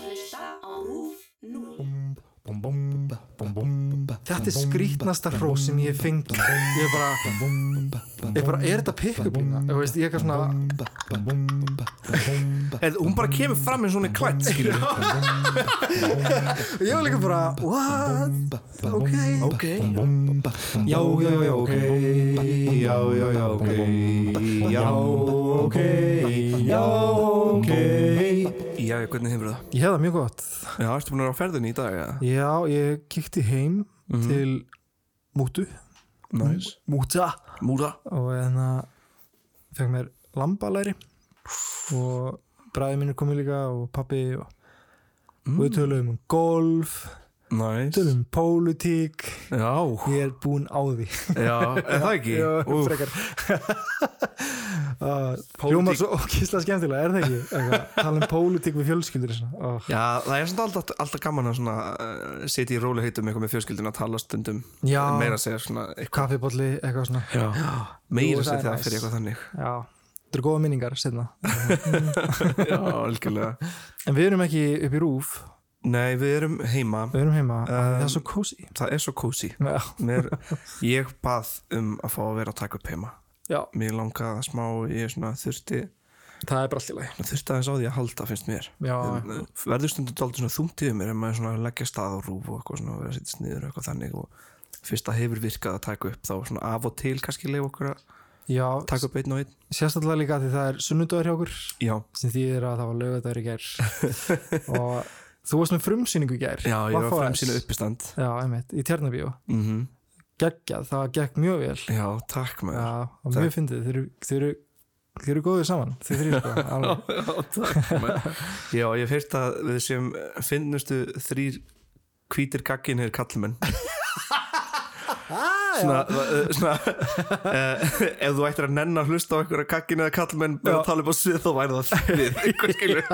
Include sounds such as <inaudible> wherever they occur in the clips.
að hlusta á RÚF 0. Þetta er skrítnasta hrós sem ég hef fengið. Ég er bara, ég er bara, er þetta pick-upina? Þú veist, ég er eitthvað svona En hún bara kemur fram eins og hún er klætt <laughs> Ég var líka bara, what? Ok. Ok. Já, já, já, ok. Já, já, já, ok. Já, ok. Já, ok Já, hvernig hefur það? Ég hef það mjög gott. Já, ertu búin að vera á ferðinni í dag? Ja? Já, ég kíkti heim til Mútu. Næs Múta. Múra og hérna fekk mér lambalæri. Og bræði mínu komið líka og pappi og, og við töluðum um golf Næs töluðum um pólitík. Já, ég er búinn á því. Já, er það ekki? Já, frekar <laughs> Hljómar svo ókísla skemmtilega, er það ekki? Tala um pólitík við fjölskyldur oh. Já, það er alltaf, alltaf gaman að uh, sitja í róli heitum eitthvað með fjölskyldin að tala stundum. Já. meira segja svona eitthvað. Kaffibolli, eitthvað svona. Já, meira það er segja það fyrir eitthvað þannig. Já, þetta eru góða minningar setna <laughs> Já, algjörlega. En við erum ekki upp í rúf. Nei, við erum heima. Við erum heima, Um, það er svo kósi Það er svo kósi Já, Mér, Ég bað um að fá að vera að taka upp heima já, Mér langaði smá, ég svona þurfti það er bara allt í lagi. þurfti aðeins á því að halda finnst mér. Já, en, uh, verður stundum dálítið svona yfir mér en maður svona leggja stað á rúf og eitthvað svona og vera að setja sniður og eitthvað þannig og fyrst að hefur virkað að taka upp þá svona af og til kannski leif okkur að já taka upp einn og einn. sérstaklega líka því það er sunnudagur hjá okkur sem þýðir að það var lögadagur í gær. <laughs> Og þú varst með frumsýningu í gær. Já ég var sína uppistand. Já, einmitt, í Tjarnabíó mm geggjað, það gekk mjög vel. Já, takk með Já, og mjög fyndið, þeir eru þeir eru þeir eru góðið saman, þeir þrýr sko <laughs> alveg. Já, takk með Já, ég heyrt að við sem finnustu þrýr hvítir gagginir kallmenn svona, uh, svona uh, <laughs> ef þú ættir að nenna að hlusta á einhverja kakkinu eða kallmenn að tala upp á svið þá væri það við <laughs> einhver skilur. <laughs>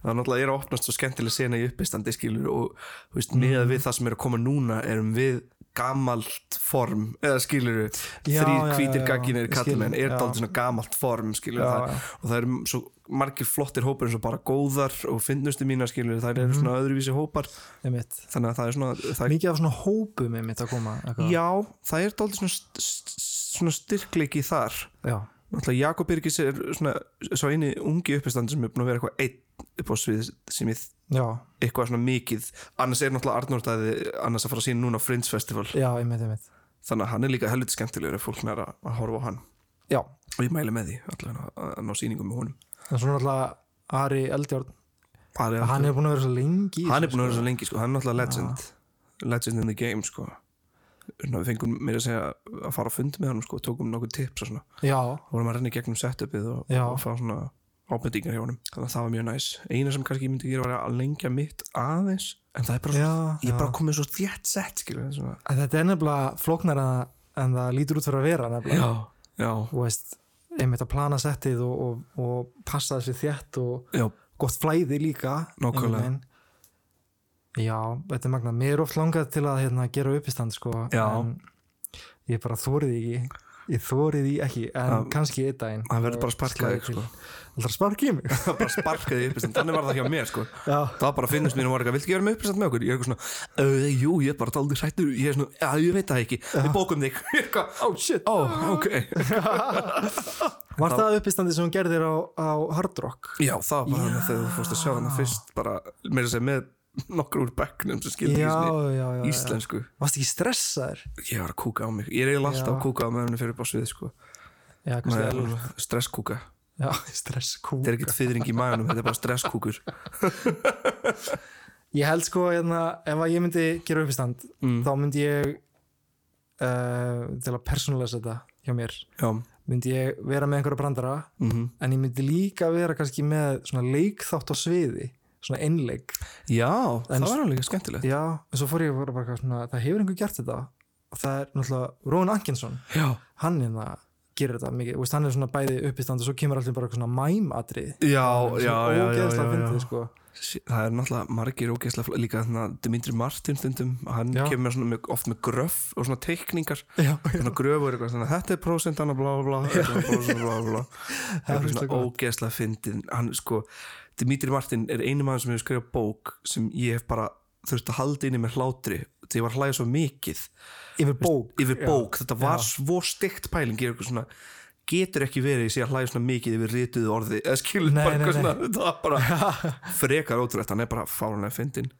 Það er náttúrulega er að opnast svo skemmtileg sena í uppistandi skilur og veist, með við það sem er að koma núna erum við gamalt form eða skilur Já, þrýr já, gagginir kallmenn er já. dálítið svona gamalt form skilur það, já. og það eru svo margir flottir hópar eins og bara góðar og finnustu mínar skilur þær Mhm. eru svona öðruvísi hópar einmitt þannig að það er svona það er, Mikið af svona hópum einmitt að koma eitthvað. já, það er dálítið svona, st- st- svona styrkleiki þar Já, náttúrulega Jakob Birgis er svona svo eini ungi uppistandi sem er búin að vera eitthvað einn upp á svið sem ég já, eitthvað svona mikið. Annars er náttúrulega Arnór Dæði annars að fara að sína núna Fringe Festival. Já, einmitt, einmitt. Þannig að hann er líka helviti skemmtilegur ef fólk nær að, horfa á hann. Já, og ég mæli með því allavega að, ná sýningum með honum. En svona alltaf Ari Eldjárn. Ari hann er búin að vera svo lengi hann er búin að vera svo lengi sko, hann er náttúrulega legend. Legend in the game sko við fengum mér að segja að fara að fund með hann sko, tókum nokkuð tips og svona. Já, vorum að renna í gegnum setupið og, og fá svona ábendingar hjá honum. Þannig að það var mjög næs. Eina sem kannski ég myndi gera var að lengja mitt aðeins en það er bara, Já, svo, ég er bara komið svo þétt sett skilur við, svona. en þetta er nefnilega flóknara en það lítur út fyrir að vera nefnilega. Já, veist, einmitt að plana settið og, og, og passa þessi þétt og já, gott flæði líka Nákvæmlega. Já, þetta er magna Mér er oft langað til að hérna, gera uppistand sko, Já. en ég bara þórið ekki ég þórið því ekki, en Það- kannski einn daginn. það verður bara að sparka Slæði þig til. sko. Það að í mig? Það <laughs> bara sparkaði upp þannig var það hjá mér sko. Já, það var bara að finnast mér og var eitthvað, viltu gera mig uppistand með okkur? ég er eitthvað svona, uh, jú, ég er bara taldi hrættur ég er svona, já, ég veit það ekki, við bókum þig. <laughs> Oh shit. Ó, ok. <laughs> Var það uppistandi sem hún gerðir á, á Hard Rock? já, það var bara þegar þú fórst að sjá hana fyrst bara, <laughs> nokkur úr bekknum sem skildi já. íslensku. Varst ekki stressaður? ég var að kúka á mig, ég er eiginlega alltaf að kúka á henni fyrir upp á svið sko. Stresskúka. Já, <laughs> stresskúk þetta er ekkert fyrring í maganum, þetta er bara stresskúkur. <laughs> Ég held sko, hérna, ef ég myndi gera uppistand Mm. þá myndi ég uh, til að persónulega þetta hjá mér já, myndi ég vera með einhverja brandara mhm. en ég myndi líka vera kannski með leikþátt á sviði svona einleik Já, það var alveg skemmtilegt. Já, en svo fór ég bara, bara svona, það hefur einhver gert þetta og það er náttúrulega Róin Ankinsson hann hérna gerir þetta mikið, veist, hann er svona bæði uppistand og svo kemur alltaf bara eitthvað svona mæmatrið já, já, já, já, já, sko. Það er náttúrulega margir ógeðslega líka þannig að Dimitri Martin stundum hann Já. kemur með, oft með gröf og svona teikningar. Svona gröfur svona þetta er prósentan og blá blá þetta er prósentan blá blá <laughs> Það er svona ógeðslega fyndin hann sko Dimitri Martin er einu maður sem hefur skrifað bók sem ég hef bara þurft að halda inni með hlátri þegar ég var hlæja svo mikið yfir bók yfir bók, þetta var svo stygt pæling. Ég er eitthvað svona getur ekki verið ég sé að hlæja svona mikið yfir rituðu orði eða skilur Nei, bara nei, eitthvað nei. svona. Þetta var bara <laughs> frekar ótrúlegt, hann er bara fáránlega fyndin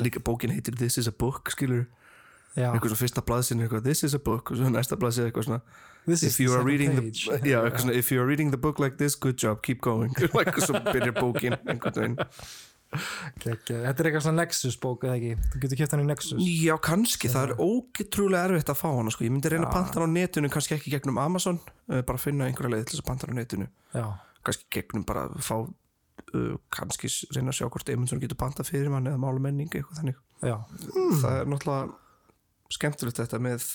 líka bókin heitir This is a book skilur, eitthvað svo fyrsta blaðsinn This is a book og svo næsta blaðsinn eitthvað svona if you the <laughs> eitthvað svona, if you are reading the book like this, good job, keep going. <laughs> Eitthvað svo byrjar bókin einhvern veginn Gekkja. þetta er eitthvað svona Nexus bók eða ekki? Þú getur kæft hann í Nexus. Já, kannski, það er ógetrúlega erfitt að fá hana sko. ég myndi reyna að panta hana á netinu kannski ekki gegnum Amazon, uh, bara finna einhverja leið til þess að panta hana á netinu. Já, kannski gegnum bara fá uh, kannski reyna að sjá hvort Eymundsson getur pantað fyrir mann eða mála menning eitthvað þannig. Já, það er náttúrulega skemmtilegt þetta með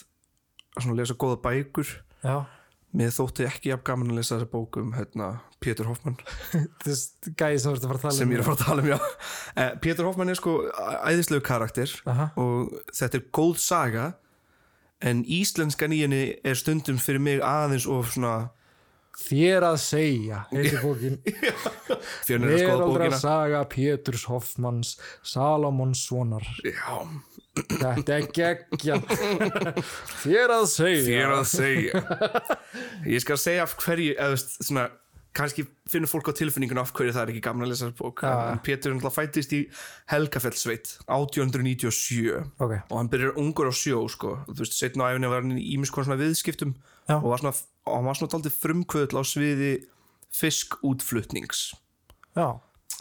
að lesa góða bækur. Já mér þótti ekki jafn gaman að lesa þessa bók um hérna, Pétur Hoffmann. <laughs> Gæði sem þú ert að fara að tala sem um ég er að fara að tala um já. Eh, Pétur Hoffmann er sko æðislegu karakter Aha. og þetta er góð saga en íslenskan í henni er stundum fyrir mig aðeins of svona þér að segja heitir <laughs> bókin. <laughs> Fjörnir að skoða Veraldra bókina. Saga Péturs Hoffmanns Salomonssonar já, Þetta er geggja <laughs> Þér að segja. Þér að segja. Ég skal segja af hverju eða svona kannski finnur fólk á tilfinningun af hverju það er ekki gaman að lesa þessa bók Já. en Pétur náttúrulega fættist í Helgafellsveit 1897 Ok, og hann byrjar ungur á sjó sko. þú veist, setna á æfinni var hann í ímis konar svona viðskiptum Já. og, var svona, hann var svona daldið frumkvöðl á sviði fiskútflutnings. Já,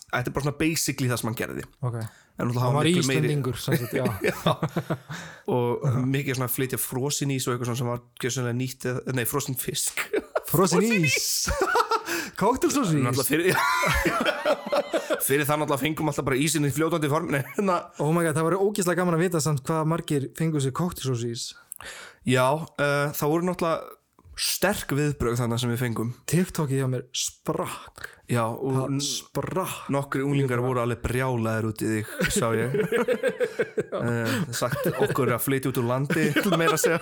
þetta er bara svona basically það sem hann gerði. Ok. En hann var miklu meiri <laughs> og mikið svona flytja frosin ís og eitthvað sem var nýtt nei, frosin fisk. Frosin ís? Kóktelsós Náttúrulega ís? fyrir, <laughs> fyrir það náttúrulega fengum alltaf bara ísinn í fljótandi form hérna, Oh my god, það var ógeðslega gaman að vita samt hvað margir fengu sér kóktelsós ís já, uh, það voru náttúrulega sterk viðbrögð þannig sem við fengum. TikTokið hjá mér sprakk. Já, og sprakk. nokkri unglingar voru alveg brjálaðir út í þig, sá ég. Uh, <laughs> sagt okkur að flytja út úr landi meira að segja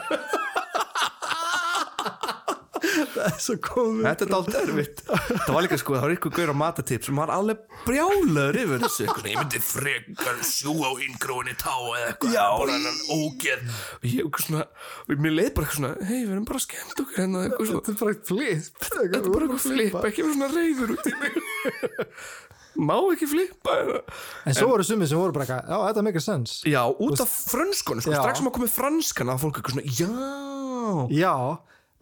Það er svo komið <laughs> Þetta er dálítið erfitt. Það var líka sko, það var ykkur gaur á matatips sem var alveg brjálaður yfir þessu. Eitthvað Ég myndi frekar sjú á inngróinni tá eða eitthvað. Bara hennan ógeð. Og ég eitthvað svona, mér leið bara eitthvað svona Hei, við erum bara skemmt okkur hérna eitthvað Þetta er bara flip. Þetta er bara eitthvað flippa, ekki vera svona reyður út í mig. Má ekki flippa. En svo voru sumið sem voru bara eitthvað, já, þetta make a sense. Já, út af frönskonu, sko, strax sem að komið franskan að fólk eitthvað svona, já. Já,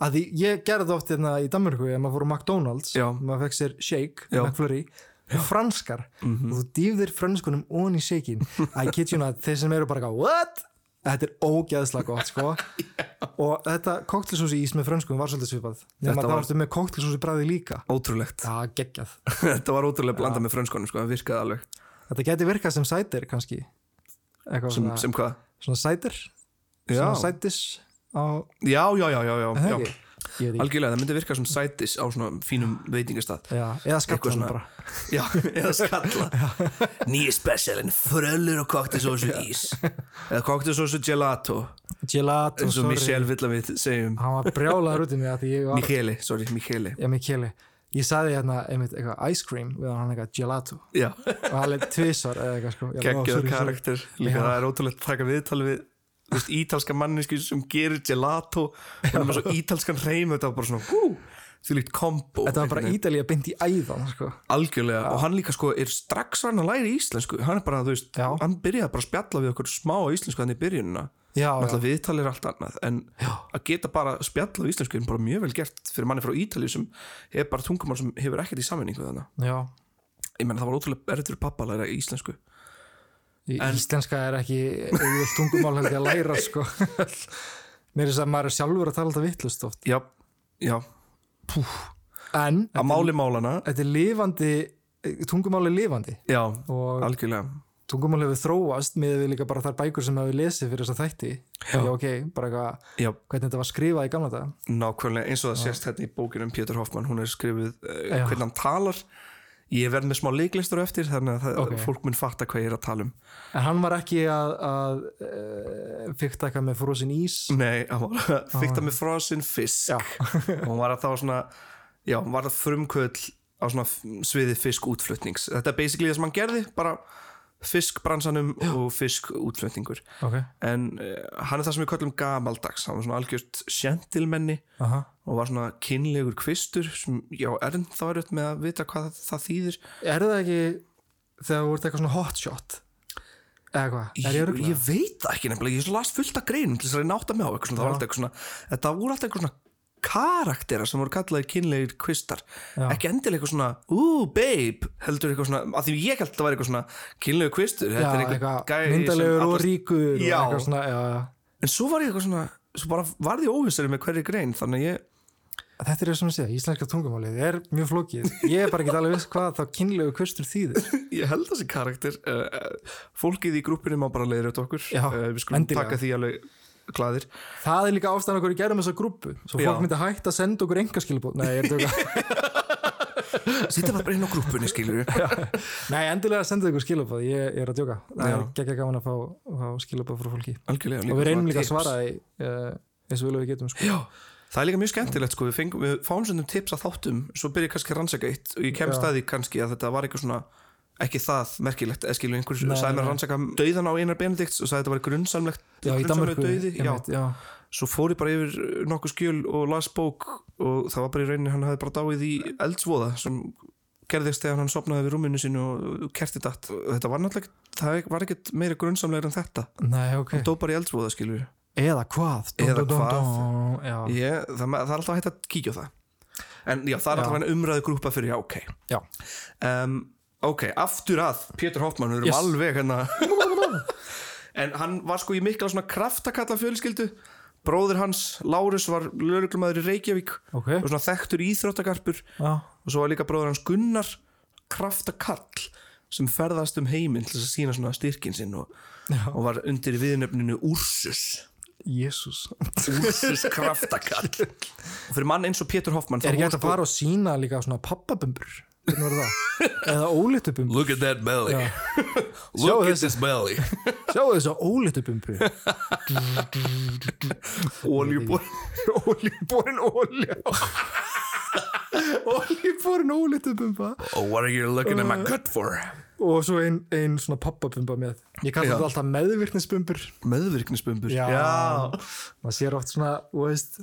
að því ég gerði oft hérna í Danmörku ef maður fór á McDonalds Já. maður fekk sér shake, Já. McFlurry franskar. Mhm. og þú dýfðir franskunum ón í shakein. <laughs> I kid you not, þeir sem eru bara eitthvað, what? Þetta er ógeðslega gott, sko. <laughs> Og þetta koktelsósi ís með franskunum var svolítið svipað. Nema það var- varstu með koktelsósi bræði líka. Ótrúlegt. Það geggjað. <laughs> Þetta var ótrúlega blanda með frönskonum, sko, það virkaði alveg. Þetta geti virkað sem cider kannski. Eitthvað Sem, svona, sem hvað? svona cider Já. svona citis á, Já, já, já, já, já, er Algjörlega, það myndi virka sem sætis á svona fínum veitingastað. Já, eða skallan svona- Já, eða skalla. Nýji specialin, fröllur og koktisósu ís. Eða koktisósu gelato. Gelato, sorry. Michelle vill að við segjum. Hann var brjálaður út í mig var Michele, sorry, Michele. Já, Michele. Ég sagði hérna einmitt eitthvað ice cream við hann eitthvað gelato. Já, og hann leitt tvisar eða eitthvað sko. Sorry. karakter. Líka það er ótrúlegt að taka viðtal við veist, ítalska manneski sem gerir gelato og það með svo ítalskan reym þetta var bara svona, hú, því líkt kombo. Þetta var bara ídalíða beint í æðan sko. algjörlega og hann líka sko er strax hann að læra íslensku. Hann er bara, þú veist, Já. hann byrjaði bara að spjalla við okkur smá íslensku hann í já, Náttúrulega viðtal er allt annað en Já. að geta bara spjalla á íslensku er bara mjög vel gert fyrir manni frá Ítalíu sem er bara tungumál sem hefur ekkert í sammenningu þannig já. ég menn það var ótrúlega fyrir pappa að læra íslensku Í- En- íslenska er ekki auðvöld tungumál held ég að læra sko. <laughs> mér er þess að maður er sjálfur að tala alltaf vittlust oft. Já, já, en að máli málana þetta er lifandi tungumál er lifandi. Já, og algjörlega. tungumál hefur þróast með við líka bara þær bækur sem hefur lesið fyrir þessa þætti. Já, ok, bara eitthvað, Já, hvernig þetta var skrifað í gamla dag nákvæmlega eins og það sést hérna í bókinu um Pétur Hoffmann, hún er skrifuð uh, Já. hvernig hann talar ég verð með smá leiklistur eftir þannig að það, Ok. fólk mun fatta hvað ég er að tala um. En hann var ekki að, að uh, fykta eitthvað með frosin ís? Nei, hann var að fykta með frosinn fisk. Já, og hún var að þá svona já, hún var að frumkvöld á svona sviði fiskútflutnings þetta er basically það sem hann gerði, bara fiskbransanum og fiskútflutningur ok. En uh, hann er það sem við kallum gamaldags. Hann var svona algjört sjentilmenni aha, og var svona kynlegur kvistur sem, já, er þá er með að vita hvað það, það þýðir er það ekki þegar þú ert eitthvað svona hotshot eða hvað, ég ég, ég veit það ekki nefnilega, ég las fullt af greinum til þess að ég nátt að með á eitthvað svona, það var Já. alltaf eitthvað svona þetta voru alltaf eitthvað svona karaktera sem voru kallaði kynlegir kvistar Já. ekki endilega eitthvað svona, ooh babe heldur eitthvað svona, af því ég held að það var eitthvað svona kynlegur kvistur, já, eitthvað myndalegur og ríkur og Já. eitthvað svona, en svo var ég eitthvað svona, svo bara varði óvissari með hverju grein, þannig að ég Þetta er það sem að segja, íslenska tungumálið er mjög flókið. Ég er bara ekki alveg viss hvað þá kynlegu kvistur þýðir. <laughs> ég held þessi karakter uh, fólkið í grúppinu má bara leiðir þetta okkur Já, uh, við skulum endilega. taka því alveg glaðir Það er líka ástæðan okkur í gerðum þessa grúpu. Svo fólk Já. myndi hægt að senda okkur enga skilabóð. Nei, ég er tjóka. <laughs> sitja bara inn á grúppinu skilur <laughs> Nei, endilega senda ykkur skilabóð. Ég, ég er að tjóka. Það er geggja gaman að fá, fá skilabóð frá fólki. algjörlega og við reynum líka að svara því uh, eins og vel og við getum sko. Já, það er líka mjög skemmtilegt sko, við, fengum, við fáum svona tips að þáttum svo byrja ég kannski að rannsaka eitt og ég að því kannski að þetta var eitthvað svona ekki það merkilegt, eða skilur einhver Nei, sagði mér að rannsaka dauðan á einar Benedikts og að þetta var grunnsamlegt dauði, já. já. svo fór ég bara yfir nokkuð skjöl og las bók og það var bara í rauninni hann hafði bara dáið í eldsvoða sem gerðist þegar hann sopnaði við rúminu sínu og kerti datt þetta var náttúrulega, það var ekkert meira grunnsamlegur en þetta, Nei, ok. hann dó bara í eldsvoða skilur Eða hvað? Dum, Eða dum, dum, hvað? ég, það, það er alltaf hægt að kíkja það en já, það er Já. alltaf umræðu grúpa fyrir já, ok Já. um, ok, aftur að Pétur Hoffmann, við erum Yes. alveg hérna <laughs> en hann var sko í mikla svona kraftakalla fjölskyldu bróður hans, Lárus var lögreglumæður í Reykjavík Ok. og svona þekktur íþróttakarpur Já. og svo var líka bróður hans Gunnar kraftakall sem ferðast um heiminn til að sína svona styrkin sinn og, og var undir viðnöfninu Úrsus Jésús. Úrsus kraftakall og fyrir mann eins og Pétur Hoffmann Er ekki hægt að sko- fara og sína líka svona pappabumbur? Eða ólitubumbur? Look at that belly Já. <laughs> Look at this belly <laughs> Sjáu þess að ólitubumbu. <laughs> Oljubor Ólíborin ólja. Ólíborin ólitubumba. Oh, what are you looking at my gut for? Og svo ein, ein svona pappabumba með. Ég kalla Já. þetta alltaf meðvirknisbumbur. Meðvirknisbumbur Já. Maður sér oft svona, veist,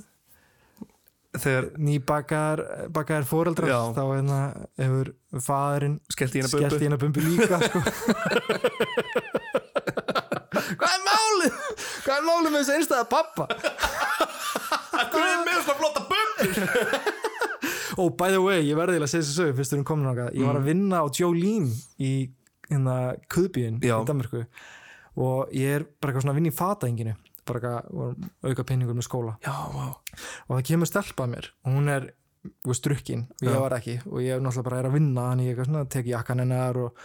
Þegar nýbakar bakaðar foreldrar Já. þá hérna hefur faðurinn skellt í skellt bumbu í bumbu líka sko. <laughs> Hvað er málið? Hvað er málið með þessi einstæða pappa? Hvað er með svona flotta bumbur? <laughs> Og by the way, ég verði að segja þessu sögu fyrst erum komin á Ég var að vinna á Jolene í hérna Kuðbíin í. Danmarku og ég er bara eitthvað svona að vinna í fataenginu bara eitthvað, auka penningur með skóla. Já, vá. Og það kemur stelpa að mér. Og hún er drukkin. Og ég var ekki. Og ég er náttúrulega bara er að vinna þannig ég eitthvað svona, tek jakkan hennar og,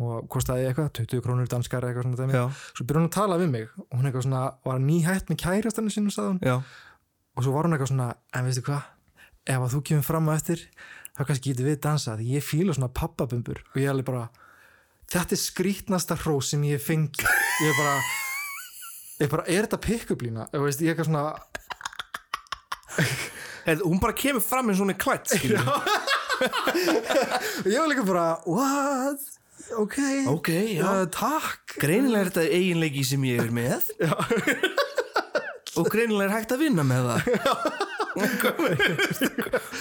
og kostaði eitthvað, 20 krónur danskar eitthvað svona dæmi. Já, svo byrjar hún að tala við mig. Og hún eitthvað svona, var nýhætt með kærastannu sinu og svo var hún eitthvað svona en veistu hvað, ef að þú kemur fram á eftir þá kannski getur við dansa því ég fíla svona pappabumbur og ég er alveg bara þetta er skrítnasta hrós sem ég hef fengið. Ég er bara ég bara, er þetta veist, ég er eitthvað svona Heð, Hún bara kemur fram eins og hún er klætt ég var líka bara, what? ok, Ok, já. Uh, takk. Greinilega er þetta eiginleiki sem ég er með. Og greinilega er hægt að vinna með það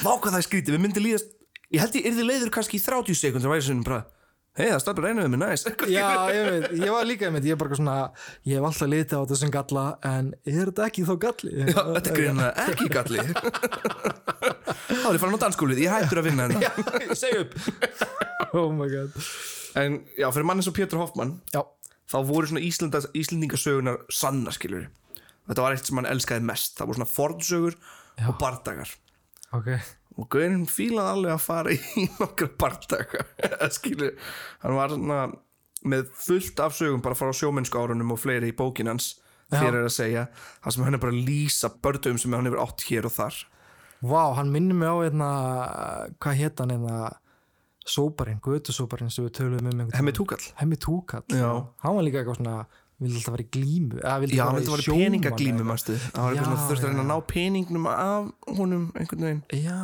Vá hvað það skrítið. Við myndi líðast Ég held ég yrði leiður kannski í 30 sekundur væri svona bara Hei, það stafir einu við mig næst <laughs> já, ég veit, ég var líka einmitt, ég er bara svona ég hef alltaf litið á þetta sem galla en er þetta ekki þá galli? Já, þetta er greinilega ekki galli. <laughs> Þá er ég farin á dansskólið Ég hættur að vinna þetta ég segi upp. Oh my god. En já, fyrir mann eins og Pétur Hoffmann já, Þá voru svona Íslendingasögunar sanna skilur Þetta var eitt sem hann elskaði mest. Það voru svona fornsögur og bardagar ok og Gaurin fílaði alveg að fara í <laughs> nokkra bardaga <laughs> skilur, hann var svona með fullt af sögum bara frá sjómennsku árunum og fleiri í bókin hans Já. fyrir að segja það sem hann er bara að lýsa bördum sem hann hefur átt hér og þar Vá, hann minnir mig á hérna, hvað hétt hann hérna, sóparinn, götusóparinn sem við töluðum um Hemmi. Túkall Hemmi Túkall. Já. Hann var líka eitthvað svona, vildi alltaf vera í glímu. Vildi Já, hann í þetta var sjómann peningaglímu það var eitthvað svona þurfti að reyna að ná peningnum af honum einhvern veginn Já,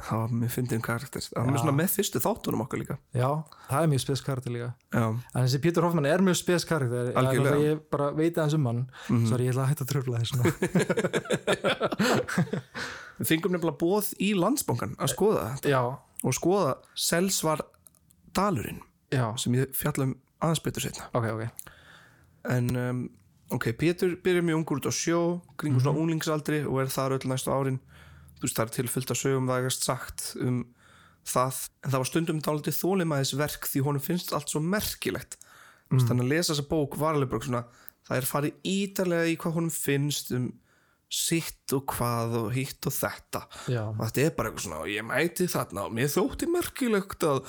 það var með fyndin karakter það var með svona með fyrstu þáttunum okkar líka já, það er mjög spes karakter líka. Já, En þessi Pétur Hoffmann er mjög spes karakter. Það Ég bara veit aðeins um hann. Mhm. Sorry, ég ætla að hætta að tröfla þessuna. <laughs> við fengum nefnilega bóð í landsbankan að skoða þetta já, og skoða Selsvar Dalurinn já, sem ég fjalla um aðeins betur setna ok, ok. En um, ok, Pétur byrjar mjög ungur út á sjó kringu svona unglingsaldri og er þar öll næstu árin. Þú veist það er tilfyllt að sögum það ekkert sagt um það. En það var stundum dálítið þólimaðis verk því honum finnst allt svo merkilegt. Mm. þannig að lesa þessa bók var alveg bara svona það er farið ítarlega í hvað honum finnst um sitt og hvað og hitt og þetta. Já, og þetta er bara eitthvað svona og ég mæti þarna og mér þótti merkilegt að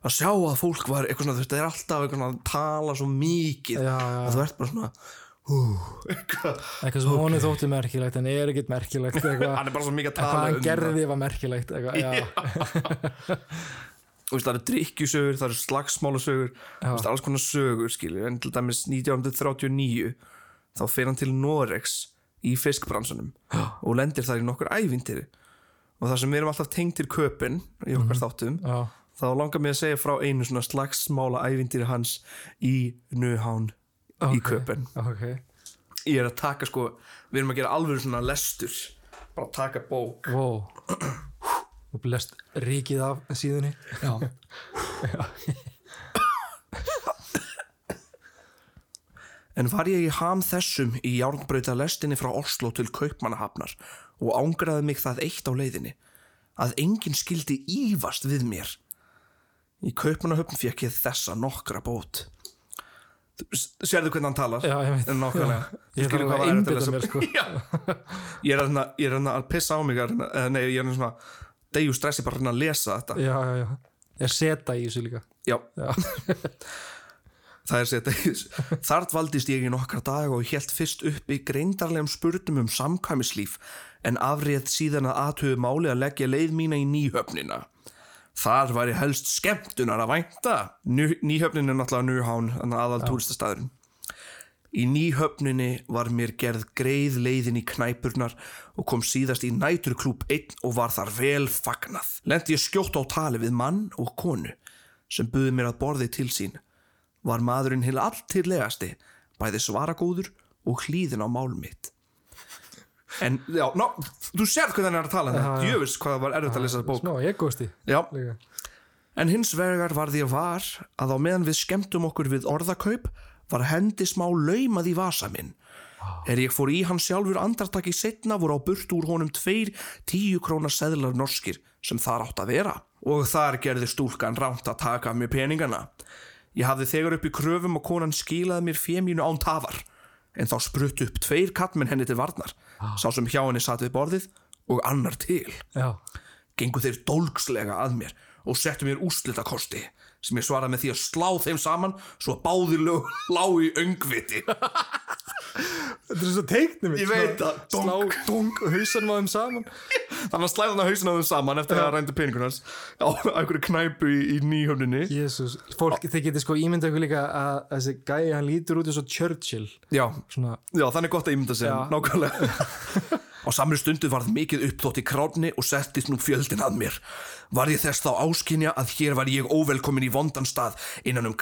að sjá að fólk var eitthvað svona þú veist, það er alltaf eitthvað svona að tala svo mikið Já, já. og þú ert bara svona hú, eitthvað. Eitthvað sem honum þótti merkilegt en er ekkert merkilegt <laughs> eitthvað, hann er bara svo mikið að tala hann um gerði var merkilegt eitthvað, <laughs> Þú veist, það eru drikkjusögur, það eru veist, alls konar sögur skilur. En til dæmis 1939 þá fer hann til Norex í fiskbransunum og lendir þar í nokkur ævintýri. Og það sem við erum alltaf tengd til köpinn í okkar þáttum já, þá langar mig að segja frá einu svona slagsmála ævintýri hans í Nuhán í Ok. köpen ok ég er að taka sko, við erum að gera alveg svona lestur bara að taka bók wow. og blest ríkið af síðunni Já. En var ég í ham þessum í járnbrauta lestinni frá Oslo til Kaupmannahafnar og ángraði mig það eitt á leiðinni að enginn skildi ívast við mér. Í Kaupmannahöfn fekk ég þessa nokkra bót. Sérðu hvernig hann talar? Já, ég veit. Nákvæmlega. Ég hvað að lesa. mér, sko. Ég er að ég er að pissa á mig eða nei, ég er svona degju stressi bara að lesa þetta. já, já, ég seta í þessu líka Já, já, <laughs> Það er sett Þar dvaldist ég í nokkra dag og hélt fyrst upp í greindarlegum spurnum um samkvæmislíf en afréð síðan að aðtöðu máli að leggja leið mína í nýhöfnina. Þar væri helst skemmtunar að vænta. Ný, nýhöfnin er náttúrulega þannig aðal túristastæðurinn. Í nýhöfninni var mér gerð greið leiðin í knæpurnar og kom síðast í næturklúb einn og var þar vel fagnað. Lendi ég skjótt á tali við mann og konu sem buði mér að borði til sín. Var maðurinn hinn alltirlegasti, bæði svaragóður og hlýðin á mál mitt. En, já, ná, þú sér hvernig hann er að tala þetta, jöfus hvað það var erfitt að lesa þetta bók. smá, ég Já, líka En hins vegar var því að var að á meðan við skemmtum okkur við orðakaup var hendi smá laumað í vasa minn. Er ég fór í hann sjálfur andartaki setna voru á burt úr honum tveir tíu krónar seðlar norskir sem þar átt að vera. Og þar gerði stúlkan ránt að taka mér peningana. Ég hafði þegar upp í kröfum og konan skilaði mér fémínu án tafar. En þá sprutt upp tveir kattmenn henni til varnar. Sá sem hjá henni satt við borðið og annar til. Já, gengu þeir dólgslega að mér og settu mér úrslitakosti sem ég svaraði með því að slá þeim saman svo að báðir lög lág í öngviti þetta er svo teiknum Ég veit það. slá, dung, hausanum á þeim saman. Þannig að slæða hann að hausina á þeim saman eftir að það rændu peningunars á einhverju knæpu í, í nýhöfninni. Jésús, fólk, þið getið sko ímynda ykkur líka að þessi gæi, hann lítur út eins og Churchill. Já, svona, já, þannig gott að ímynda sig nákvæmlega. <laughs> Á samri stundu varð mikið uppþótt í kránni og settist nú fjöldin að mér. Var ég þess þá áskynja að hér var ég óvelkomin í vondan stað innan um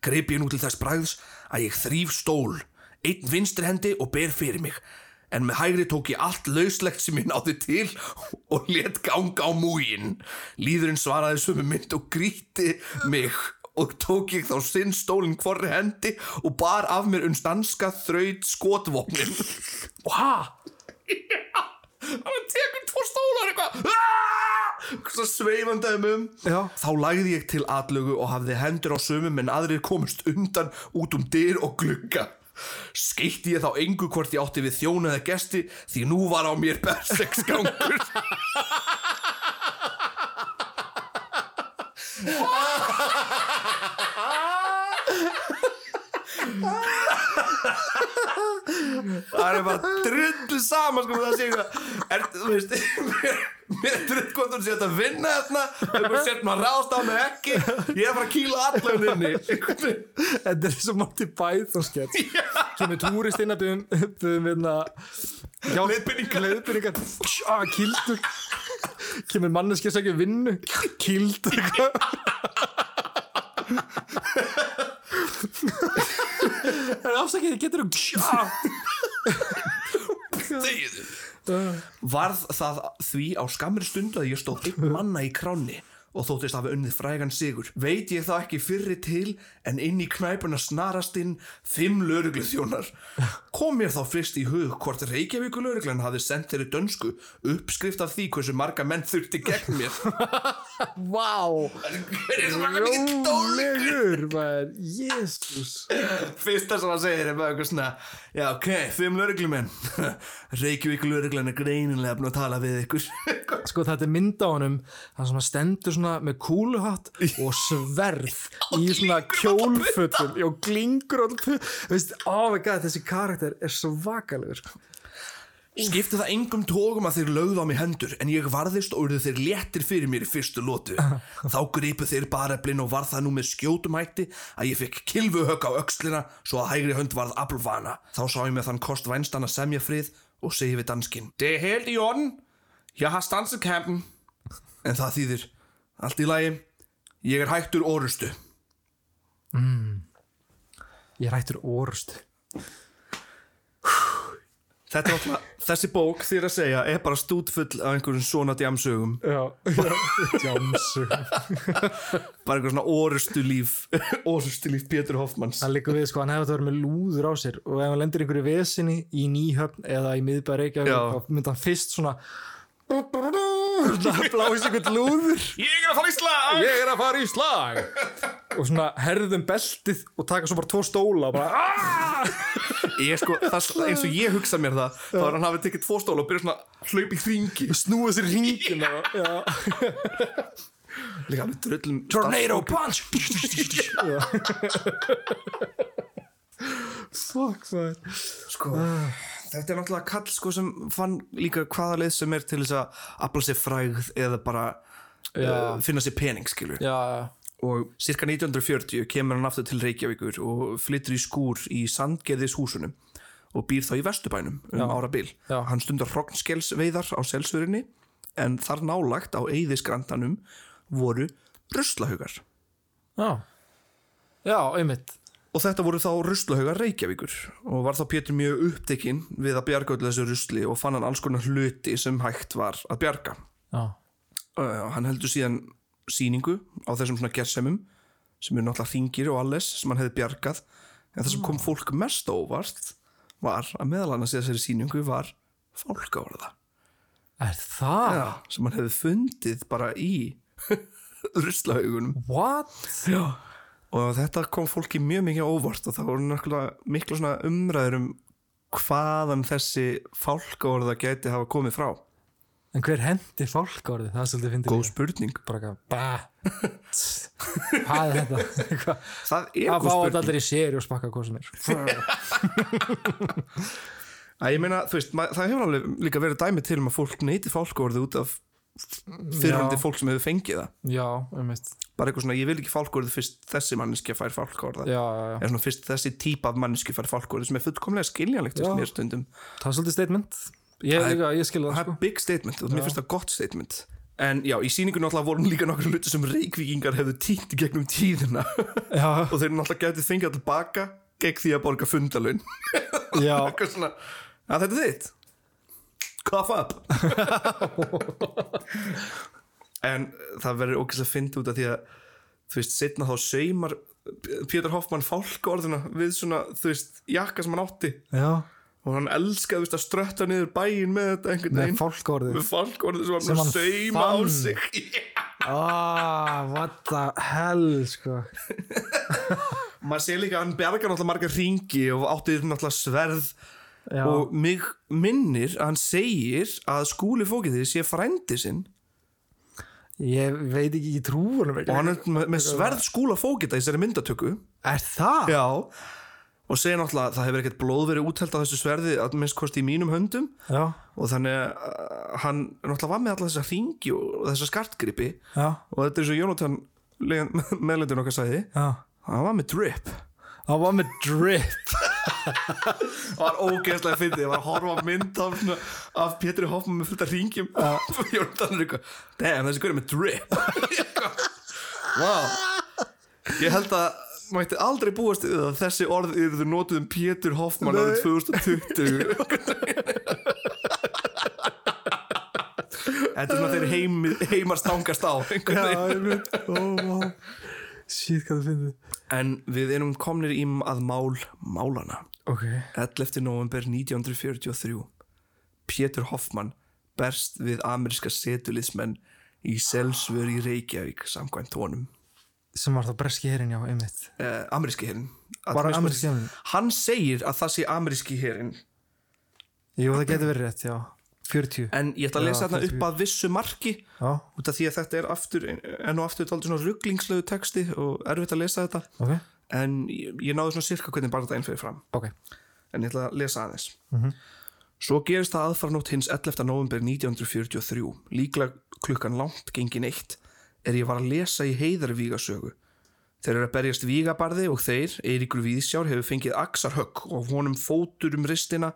greip ég nú til þess bræðs að ég þrýf stól einn vinstri hendi og ber fyrir mig. En með hægri tók ég allt lauslegt sem ég náði til og let ganga á múgin líðurinn svaraði sömu mynd og gríti mig og tók ég þá sinn stólinn hvorri hendi og bar af mér uns danska þraut skotvopnin? Já, <laughs> hann tekur tvo stólar eitthvað Ah! sveifandi um Já. þá lagði ég til atlögu og hafði hendur á sömum en aðrir komust undan út um dyr og glugga skeitti ég þá engu hvort ég átti við þjónu eða gesti því nú var á mér berseksgangur <laughs> <laughs> það er bara drullu saman sko það sé eitthvað. Er, þú veist mér, mér er drull hvort þú sétt að vinna þarna þú sétt maður ráðst á mig ekki. Ég er bara að kýla allan inni. Þetta er svo Monty Python skett sem er túrist inn að byggum byggum hérna Leiðbeiningar. leiðbyrningar ah, kildur kemur manneskja sem ekki vinnu. Kildur <laughs> það er afsakið getur þú ah. Varð það því á skammri stundu að ég stóð einn manna í kránni og þóttist hafa unnið frægan sigur. Veit ég þá ekki fyrri til en inn í knæpuna snarast inn fimm lögregluþjónar. Kom mér þá fyrst í hug hvort Reykjavíku lögreglan hafði sendt þeirri dönsku uppskrift af því hversu marga menn þurfti gegn mér. <laughs> Vá? Rólegur maður. Jésús Fyrsta sem hann segir er bara eitthvað svona Já, ok, fimm lögreglumenn. <laughs> Reykjavík lögreglan er greinilega að tala við ykkur. <laughs> Sko þetta er mynd á honum Það sem stendur svona með kúluhatt og sverð í svona kjólfötum og glingur oh my god, þessi karakter er svo vakalegur. Skipti það engum tókum að þeir lögðu á mig hendur en ég varðist og urðu þeir léttir fyrir mér í fyrstu lótu. <laughs> Þá gripu þeir bareflin og var það nú með skjótum hætti að ég fekk kilvuhögg á öxlina svo að hægri hönd varð aflvana. Þá sá ég með þann kost vænstan að semja frið og segi við danskinn. Det er helt i orden. Jeg har stanset kampen. En það þýðir, allt í lagi, ég er hættur orustu. Ég rættur orust Þetta er alltaf, þessi bók þér að segja er bara stútfull af einhverjum svona djamsögum. Já, já, <laughs> Jámsu Bara einhver svona orustu líf, orustu líf Pétur Hoffmanns. Það liggur við sko, hann hefði þetta verið með lúður á sér og ef hann lendir einhverju vesinni í nýhöfn eða í miðbæri Reykjavík Já. þá myndi hann fyrst svona <laughs> það blási einhvern lúður Ég er að fara í slag! ég er að fara í slag og svona herðum beltið og taka svo bara tvo stóla og bara "Ah!" Ég sko, það, eins og ég hugsa mér það þá er hann hafið tekið tvo stóla og byrja svona í hringi. Snúa sér hringina já. Líka alveg drullum tornado punch! Fuck það sko, Þetta er náttúrulega kall sko sem fann líka hvaða leið sem er til þess að afla sér frægð eða bara Já. uh, finna sér pening skilur já, og cirka 1940 kemur hann aftur til Reykjavíkur og flyttur í skúr í Sandgerðishúsunum og býr þá í Vesturbænum um Já. ára bil. Já. Hann stundar hrognskelsveiðar á selsvörinni en þar nálagt á eyðiskrandanum voru ruslahaugar. já já, einmitt Og þetta voru þá ruslahaugar Reykjavíkur og var þá Pétur mjög upptekinn við að bjarga öllu þessu rusli og fann hann alls konar hluti sem hægt var að bjarga. já, uh, hann heldur síðan síningu á þessum svona gersemum sem eru náttúrulega hringir og alles sem hann hefði bjargað en það sem kom fólk mest óvart var að meðal annars í þessari síningu var fólkaorða er það? ja, sem hann hefði fundið bara í <laughs> ruslahaugunum what? Já. og þetta kom fólki mjög mikið óvart og það voru náttúrulega miklu svona umræður um hvaðan þessi fálkaorða gæti hafa komið frá en hver hendi fólkórið? það er svolítið fyndið góð líka. spurning. Bara eitthvað hvað er þetta? Það er að góð fá spurning. þetta allir í séri og spakka hvað sem er <laughs> Æ, ég meina, þú veist, það hefur alveg líka verið dæmi til um að fólk neyti fálkórið út af fyrirhandi fólk sem hefur fengið það. Já, einmitt. Bara eitthvað svona, ég vil ekki fálkórið fyrst þessi manneski fær fálkórið já, já, já. er svona fyrst þessi típa af manneski fær fálkórið sem er fullkomlega skiljanlegt Ég, líka, ég skil það sko. big statement mér finnst það gott statement. En já, í síningunum alltaf voru líka nokkur hluti sem reykvíkingar hefðu týnt gegnum tíðina. <laughs> Og þeir náttúrulega gæti fengið að tilbaka gegn því að borga fundalun <laughs> svona, að þetta er þitt. Cough up. <laughs> En það verður ógæst að finna út af því að þú veist, setna þá saumar Pétur Hoffmann fálkaorðuna við svona, þú veist, jakka sem hann átti. Já og hann elskaði veist, að strötta niður bæinn með þetta einhvern með veginn. með fálkaorðu sem Sem hann hann sauma á sig. <laughs> Ah, what the hell sko. <laughs> Maður sé líka að hann bergar náttúrulega marga ringi og átti náttúrulega sverð. Já, og mig minnir að hann segir að skúli fókið því sé frændi sinn. Ég veit ekki, ég trú ekki. Og hann er með, sverð skúla fókita í þessari myndatöku. Er það? Já og segir náttúrulega að það hefur ekkert blóð verið úthelt á þessu sverði að minnst kosti í mínum höndum. Já, og þannig að hann náttúrulega var með alla þessa hringi og þessa skartgripi. Já, og þetta er svo Jónatan meðlendin okkar sagði já. hann var með drip. Hann var með drip. <laughs> Það var ógeðslega fyndið, ég var að horfa mynd af, af Pétri Hoffmann með fullt af ringjum <laughs> og Jónatan er eitthvað damn, þessi guður með drip. <laughs> Wow ég held að mætti aldrei búast við að þessi orð eru notuð um Pétur Hoffmann árið 2020 <laughs> Þetta er svona þeir heim, heimar stangast á Shit, hvað það finnir En við erum komnir í að mál málana Ok. 11. november 1943 Pétur Hoffmann berst við ameríska setulismenn í Selsvör í Reykjavík samkvæmt tónum Sem var það breski herin, já, einmitt. Eh, ameríski herin herinn? hann segir að það sé ameríski herin Jú, það getur verið rétt, já. 40 en ég ætla að lesa þarna 40. upp að vissu marki Já, út af því að þetta er aftur enn og aftur dálítið svona rugglingslegu texti og erfitt að lesa þetta. Ok. En ég, ég náði svona sirka hvernig bara þetta einn fyrir fram. Ok. En ég ætla að lesa aðeins. Svo gerist það aðfarnótt hins 11. november 1943 líklega klukkan langt gengin eitt er ég var að lesa í heiðarvígasögu Þeir eru að berjast vígabarði og þeir, Eiríkur Víðsjár, hefur fengið axarhögg og honum fótur um ristina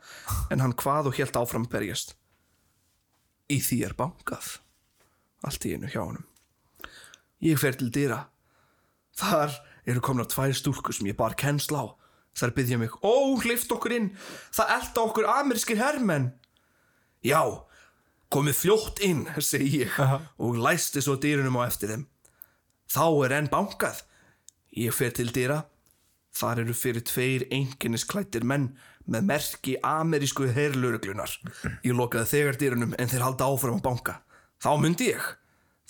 en hann hvað og helt áfram berjast. Í því er bankað. Allt í einu hjá honum. Ég fer til dyra. Þar eru komna tvær stúlkur sem ég bar kennsl á. Þar byggja mig, ó, hleyft okkur inn. Það elda okkur amerískir hermenn. Já, komið fljótt inn, <laughs> segi ég og læsti svo dyrunum á eftir þeim. Þá er enn bankað. Ég fer til dýra. Þar eru fyrir tveir einkennisklættir menn með merki amerísku herluruglunar. Ég lokaði þegar dýrunum en þeir halda áfram að banka. Þá myndi ég.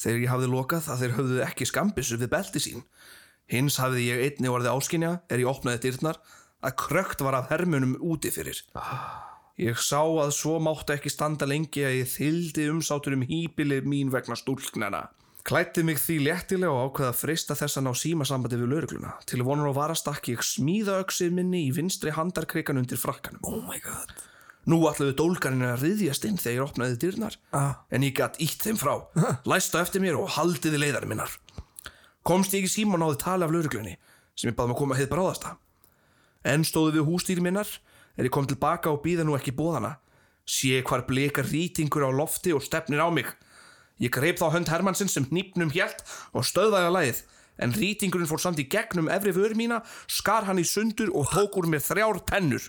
Þegar ég hafði lokað að þeir höfðu ekki skambissu við belti sín. Hins hafði ég einni orði áskinja er ég opnaði dyrnar að krökt var af hermunum úti fyrir. Ég sá að svo máttu ekki standa lengi að ég þyldi umsátur um hýpili mín vegna stúlknana. Klætti mig því léttilega og ákveða að freista þess að ná símasambandi við laurugluna. Til vonar og varastakki ég smíða öksið minni í vinstri handarkrikan undir frakkanum. Oh my god. Nú ætluðu dólgarinn að riðjast inn þegar ég opnaði dyrnar, Ah. en ég gatt ítt þeim frá, læstu eftir mér og haldiði leiðar minnar. Komst ég í síma og náði tali af lauruglunni, sem ég baði mig að koma heið bráðasta. En stóðu við hústýri minnar, er ég kom tilbaka og býða nú ekki bóðana. Sé hvar blekar rýtingur á lofti og stefnir á mig. Ég greip þá hönd Hermannsins sem hnípnum hjælt og stöðvaði að læðið, en rýtingurinn fór samt í gegnum efri vör mína, skar hann í sundur og tók úr mér þrjár tennur.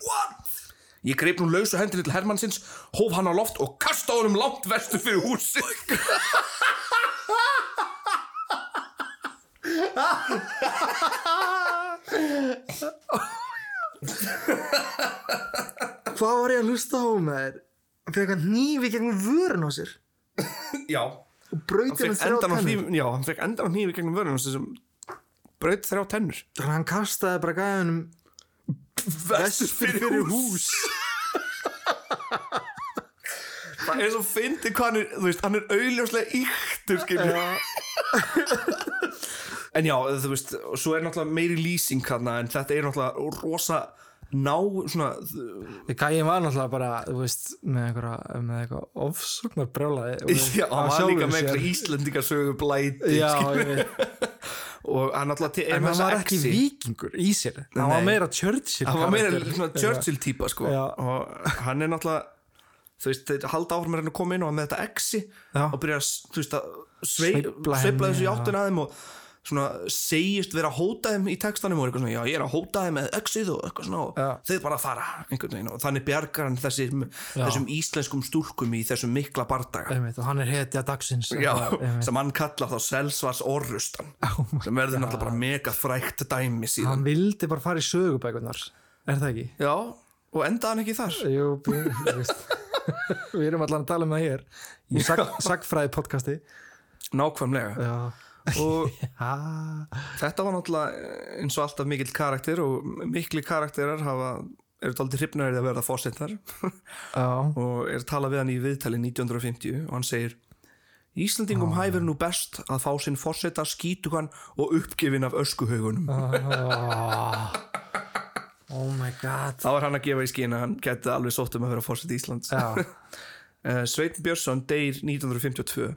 Ég greip nú lausu hendinni til Hermannsins, hóf hann á loft og kastaði honum langt vestur fyrir húsi. <laughs> Hvað var ég að hlusta á með þér? Hann fekk hann nýfi gegnum vörun á sér Já, og brauti hann fekk þrjá á tennur hnífi, já, hann fekk endan á hnífi gegnum vörunum sem braut þrjá tennur. Þannig að hann kastaði bara gæðunum vestur fyrir hús Það er svo fyndið hvað hann er, þú veist, hann er auðljóslega yktur, skilur. En já, þú veist, og svo er náttúrulega meiri lýsing hann, en þetta er náttúrulega rosa ná, svona, Gæðin var náttúrulega bara, þú veist, með einhverja, með eitthvað ofsóknar brjálaði <laughs> já, hann var líka með einhverja Íslendingasögu blæti, Já, ég veit <laughs> Og hann er En hann var ekki exi. vikingur í sér Hann var Nei. meira Churchill Hann var meira Churchill típa, sko. Já. Og hann er náttúrulega, þú veist, þeir halda áfram að koma inn og með þetta exi Já. og byrja að, þú veist, að svei, Sveifla sveifla henni, þessu í já. áttina að þeim og svona segist vera að hóta þeim í textanum og eitthvað svona, já ég er að hóta þeim með exið og eitthvað svona og Já. þeir bara fara einhvern veginn og þannig bjargar hann þessum, þessum íslenskum stúlkum í þessum mikla bardaga. Einmitt, og hann er hetja dagsins. Já, Einmitt. sem hann kallar þá Selsvars Orrustan <laughs> sem verður náttúrulega bara mega frækt dæmi síðan. Hann vildi bara fara í sögubækunar Er það ekki? já, og endaði hann ekki þar. Jú, <laughs> Við erum allan að tala um það hér í sag, sagfræði podcasti. Nákvæmlega. Já, og <laughs> Þetta var náttúrulega eins og alltaf mikill karakter og mikli karakterar hafa, eru taldið hrifnaðir að verða fórsettar <laughs> og er talað við hann í viðtali 1950 og hann segir Íslandingum hæfir nú best að fá sinn forseta skítugan og uppgefin af öskuhaugunum. Oh, oh my god. Þá er hann að gefa í skina hann geti alveg sótt um að vera forseti Íslands. Já, <laughs> uh, Sveitn Björnsson deyr 1952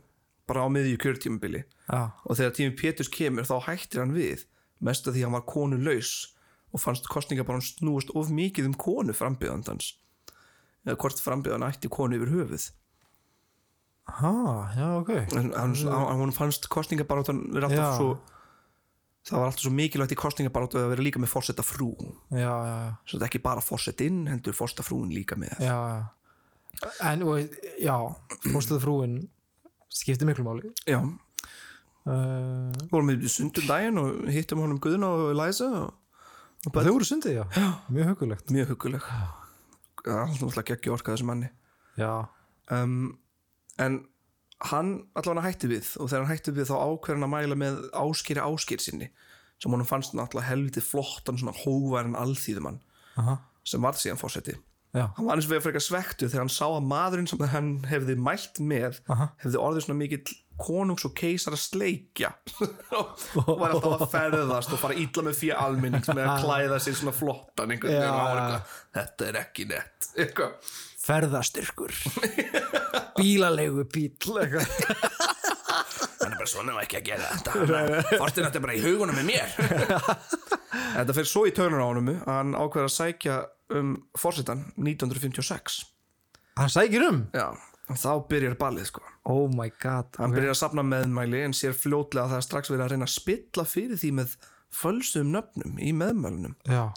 bara á miðju kjörtímabili. Já, og þegar tími Péturs kemur þá hættir hann við mest að því hann var konu laus og fannst kostninga bara snúast of mikið um konu frambjöðandans eða hvort frambjöðan ætti konu yfir höfuð. Ha, já, ok. En hann, hann, hann fannst alltaf Já. svo það var alltaf svo mikilvægt í kostningabarátu að vera líka með fórseta frú já, já, já. Svo þetta er ekki bara fórsetinn heldur fórseta frúin líka með. Já. En, og, já, fórstuðu frúin skiptir miklu máli. já, Uh, vorum við sundum daginn og hittum honum Guðna og Læsa þau voru sundið, já. já. Mjög hugulegt. mjög huguleg það er alltaf náttúrulega geggja orka þessu manni Já, um, en hann allavega hætti við og þegar hann hætti við þá ákveður hann að mæla með áskýri áskýr sinni sem honum fannst náttúrulega helviti flottan svona hóværin alþýðumann aha, sem varð síðan fórseti já, hann var eins og við frekar svektu þegar hann sá að maðurinn sem hann hefði mælt með Aha. hefði orðið svona mikill konungs og keisar að sleikja <laughs> og var alltaf að ferðast og fara illa með fyrir alminnings með að klæða sér svona flottan einhvern veginn hann eitthvað, þetta er ekki nett eitthvað. Ferðastyrkur. Bílalegu bíl, hann er bara svona ekki að gera þetta. Fortin þetta er bara í hugunum með mér. <laughs> Þetta fyrir svo í törnur á að hann ákveður að sækja um fórsetan 1956 Hann sækir um. Já, þá byrjar ballið sko Oh my god. Hann ok. byrjar að safna meðmæli en sér fljótlega að það er strax verið að reyna að spilla fyrir því með fölsum nöfnum í meðmælunum Já,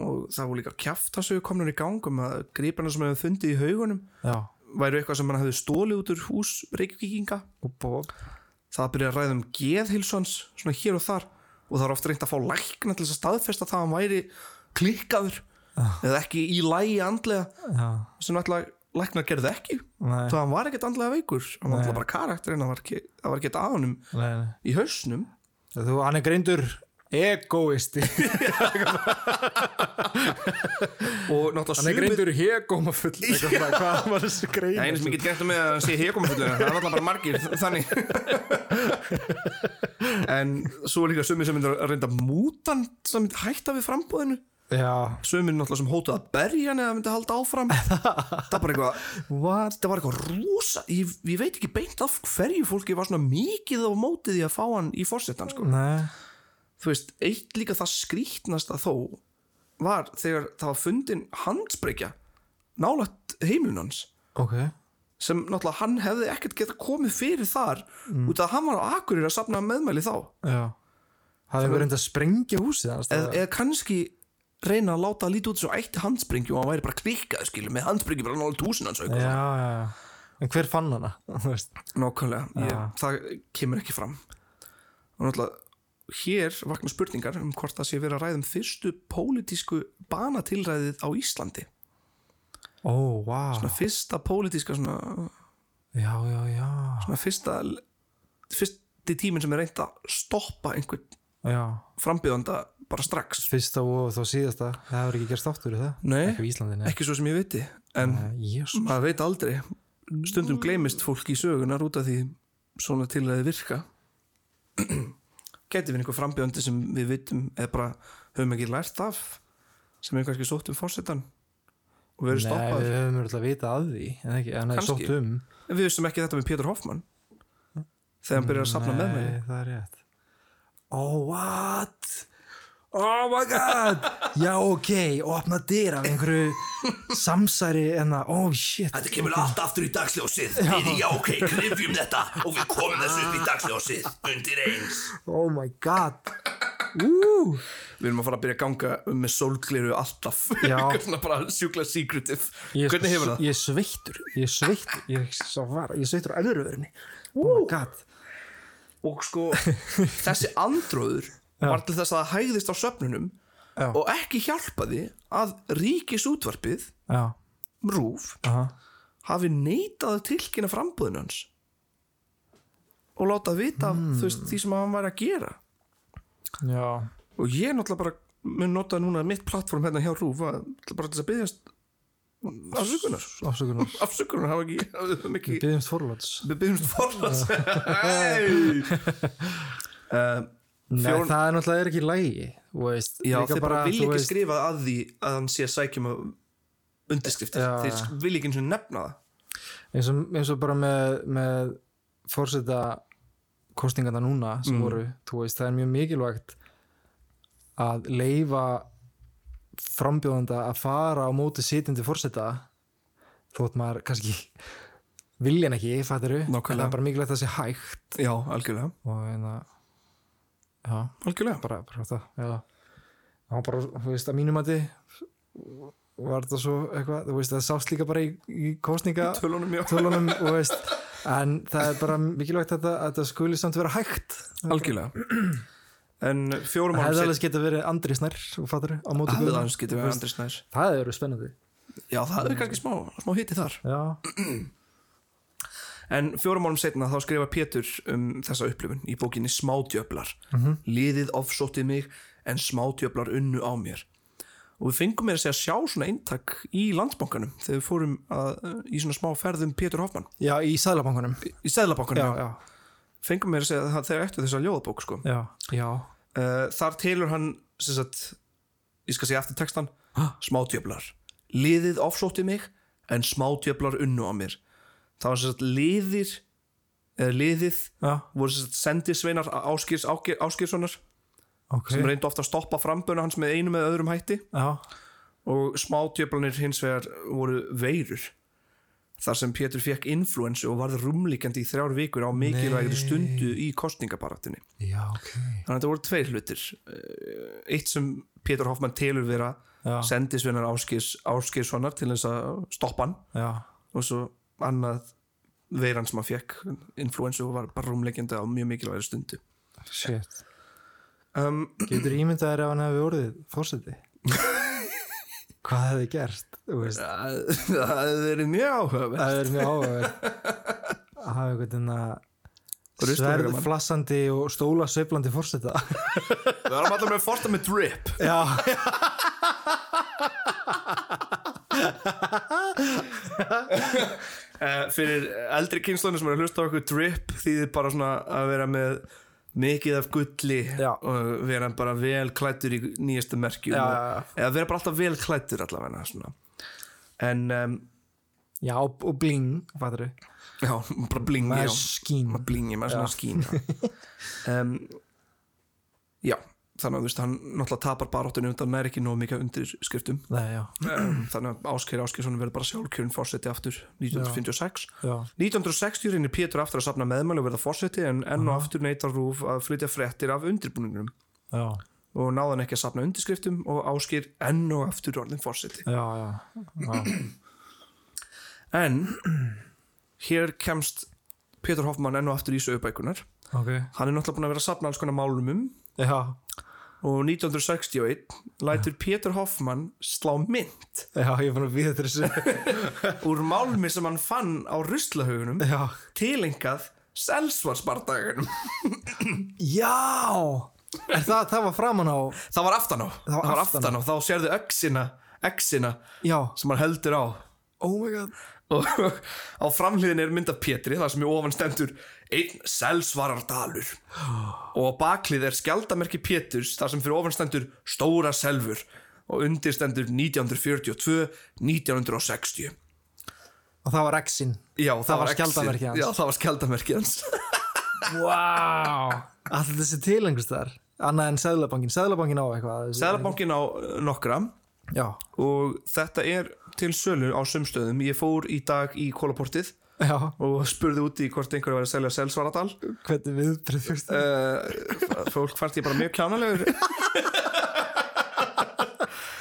og það voru líka kjaftasögu komnur í gang um að gríparna sem hefur fundið í haugunum já. væru eitthvað sem hann hefði stólið út úr hús reykvíkinga það byrja að ræða um geðhilsans svona hér og þar og það er oft reynd að fá lækna til þess að staðfesta það að hann væri klikkaður eða ekki í lægi andlega sem náttúrulega læknar gerði ekki. Nei, það hann var ekkert andlega veikur. Hann var náttúrulega bara karakter en það var ekki, það var ekki að honum nei, nei. í hausnum. Þú, hann er greindur egoisti. <laughs> og náttúrulega Hann er greindur hegómafull. Hvað var þessi grein? Einu sem ég get gert með að hann sé hekumfullur það er alltaf bara margir þannig. <laughs> En svo er líka sumir sem myndir að reynda mútan sem hætta við frambúðinu Sumir náttúrulega sem hótuð að berja hann eða myndi halda áfram. <laughs> Það var eitthvað eitthvað rosa ég, ég veit ekki beint af hverju fólki var svona mikið á mótið í að fá hann í fórsetan sko. Þú veist, eitt líka það skrítnasta þó var þegar það var fundin handsbreykja nálægt heimilunans ok. sem náttúrulega hann hefði ekkert geta komið fyrir þar út af að hann var á Akureyri að safna meðmæli þá. Já. Það hefur reynd að sprengja húsið eða, eða kannski reyna að láta að líti út svo ætti handsprengju og hann væri bara klikkað skilu með handsprengju bara nálega túsin hans Já, já, já. En hver fann hana? <laughs> Nákvæmlega, ég, það kemur ekki fram og náttúrulega hér vakna spurningar um hvort það sé verið að ræða um fyrstu pólitísku banatilræðið á Íslandi Ó, vá. svona fyrsta pólitíska svona, Já, já, já. svona fyrsta fyrsti tíminn sem er reynt að stoppa einhvern Já. Bara strax Fyrsta og þá síðasta. Það hefur ekki gerst er það? Nei, Ekki í Íslandi, nei. ekki svo sem ég viti en Jésus. maður veit aldrei stundum gleymist fólk í sögunar út af því svona til að þið virka <clears throat> geti við einhver frambjöndi sem við vitum eða bara höfum ekki lært af sem er kannski sótt um fórsetan og verið Nei, stoppað við höfum örugglega að vita að því, en ekki, en það er sótt um. en við vissum ekki þetta með Pétur Hoffmann þegar hann byrjar að safna með Nei, það er rétt. Oh, what? Oh my god! Já, ok, opna dyr af einhverju samsæri en að, oh shit. Þetta kemur allt aftur í dagsljósið. Við já ok, krifjum þetta og við komum þessu upp í dagsljósið. Undir eins. Oh my god. Ú, Við erum að fara að byrja að ganga um með sólgliru alltaf. <laughs> Sjúkla secretive. Ég, Hvernig hefur það? Ég sveittur, ég sveittur, ég svo var, ég sveittur á öðruverðinni. Oh my god. og sko þessi andróður var til þess að það hægðist á söfnunum Já. og ekki hjálpaði að ríkis útvarpið Já, rúf aha, hafi neitað að tilkynna frambúðin hans og láta vita þú veist, því sem hann væri að gera. Já, og ég náttúrulega bara mun nota núna mitt plattform hérna hjá rúf að, bara til þess að byggjast afsökunar. Afsökunar. <laughs> Afsökunar hafa ekki, Byðumst forláts. Við byggjumst forláts. <laughs> Hey. uh, <laughs> Nei, Fjón- það er náttúrulega er ekki lægi já, þeir bara, vilja þú ekki veist, skrifa að því að hann sé að sækjum að undirskriftir Já, þeir vilja ekki eins og nefna það. Eins og, eins og bara með, með fórseta kostingarna núna sem Mm. voru, veist, það er mjög mikilvægt að leifa frambjóðanda að fara á móti sitjandi fórseta þótt maður kannski vilja ekki, fattiru en það er bara mikilvægt að það sé hægt. Já, algjörlega, og hérna já, algjörlega. bara, bara það já. og bara, þú veist, að mínum að var þetta svo eitthvað, þú veist, það sást líka bara í, í kostninga tölunum, já. tölunum veist. En það er bara mikilvægt að þetta, skuli samt vera hægt. Algjörlega. En fjórum árum hefði alveg getað verið Andri Snær fattur Guðna. aðeins getur við Andri Snær. það hefði verið spennandi. Já, það er kannski smá, smá hitti þar. Já, <clears throat> En fjórum árum setna þá skrifa Pétur um þessa upplifun í bókinni Smádjöflar. Mhm. Liðið ofsóttið mig en smádjöflar unnu á mér. Og við fengum meira að segja sjá svona eintak í landsbankanum þegar við fórum að, í svona smá ferðum Pétur Hoffmann. já, í Sæðlabankunum Í já, Seðlabankanum. já, Fengum meira að segja að þegar eftir þessa ljóðabók sko. já, já Uh, þar telur hann sem sagt, ég skal segja eftir textan smádjöflar. Liðið ofsóttið mig en smádjöflar unnu á mér. Það var sagt liðir eða liðið já, voru sagt sendisveinar Áskirs Áskirssonar ok. sem reyndu ofta að stoppa framböna hans með einu með öðrum hætti. Já, og smátjöflanir hins vegar voru veirur þar sem Pétur fekk influensu og varð rúmlíkjandi í þrjár vikur á mikilvægri stundu í kostningabarattinni já, ok. Þannig að þetta voru tveir hlutir. Eh, eitt sem Pétur Hoffmann telur vera sendisveinar Áskirs Áskirssonar til þess að stoppa hann. Já, og svo annað veiran sem hann fekk influensu og var bara rúmleikjandi á mjög mikilvægri stundu. Shit. Um, getur ímyndaðir ef hann hefði orðið fórseti <laughs> hvað hefði veist? Það hefði verið mjög áhugaverð það er mjög áhugaverð að hafa einhvern veginn að sverð flassandi og stóla sveiflandi fórseta Við varum alltaf með forta með drip. Já, <laughs> <laughs> uh, Fyrir eldri kynslunum sem er að hlusta á okkur drip þýðir bara svona að vera með mikið af gulli Já. og vera bara vel klættur í nýjastu merkjum og, eða vera bara alltaf vel klættur allavega svona. en um, já og bling fattur já, bara bling með já, skín bara blingi með svona skín já. <laughs> um, já þannig að veist hann náttúrulega tapar baróttunni undan nær ekki nóg mikið undir skriftum Nei, þannig að Ásker Áskersson verður bara sjálfkjörn fórseti aftur 1956 já, 1960 reynir Pétur aftur að safna meðmæli og verða fórseti en enn og aftur neytar Rúf að flytja fréttir af undirbúningunum já, og náðan ekki að safna undirskriftum og Ásker enn og aftur orðin fórseti já, já, já. en hér kemst Pétur Hoffmann enn og aftur í sögubækunar ok, hann er náttúrulega búin að vera að safna alls konar málumum já, og 1961 lætur Pétur Hoffmann slá mynd. Já, ég búin að við þessu. <laughs> Úr málmi sem hann fann á ruslahaugunum já, tilengað Selsvarsbardagunum <clears throat> já! Það, það var framan á það var aftan á. Það var var aftan aftan á, þá sérðu öxina já, sem hann heldur á oh my god. Og á framhliðin er mynd af Pétri það sem í ofan stendur einn selsvarardalur. Og á baklið er skjaldamerki Péturs þar sem fyrir ofan stendur stóra selvur og undir stendur 1942 1960 og það var X-in já, það, var exið. skjaldarmerkið hans. já, það var skjaldamerkið hans. Wow alltaf þessi tilengust þar annað en Sæðlabankin, Sæðlabankin á eitthvað. Sæðlabankin á uh, nokkra já, og þetta er til sölu á sumstöðum ég fór í dag í kólaportið já, og spurði úti hvort einhverju var að selja selsvaradal. Hvernig viðbrið fyrst uh, fólk fannst ég bara mjög kjánalegur.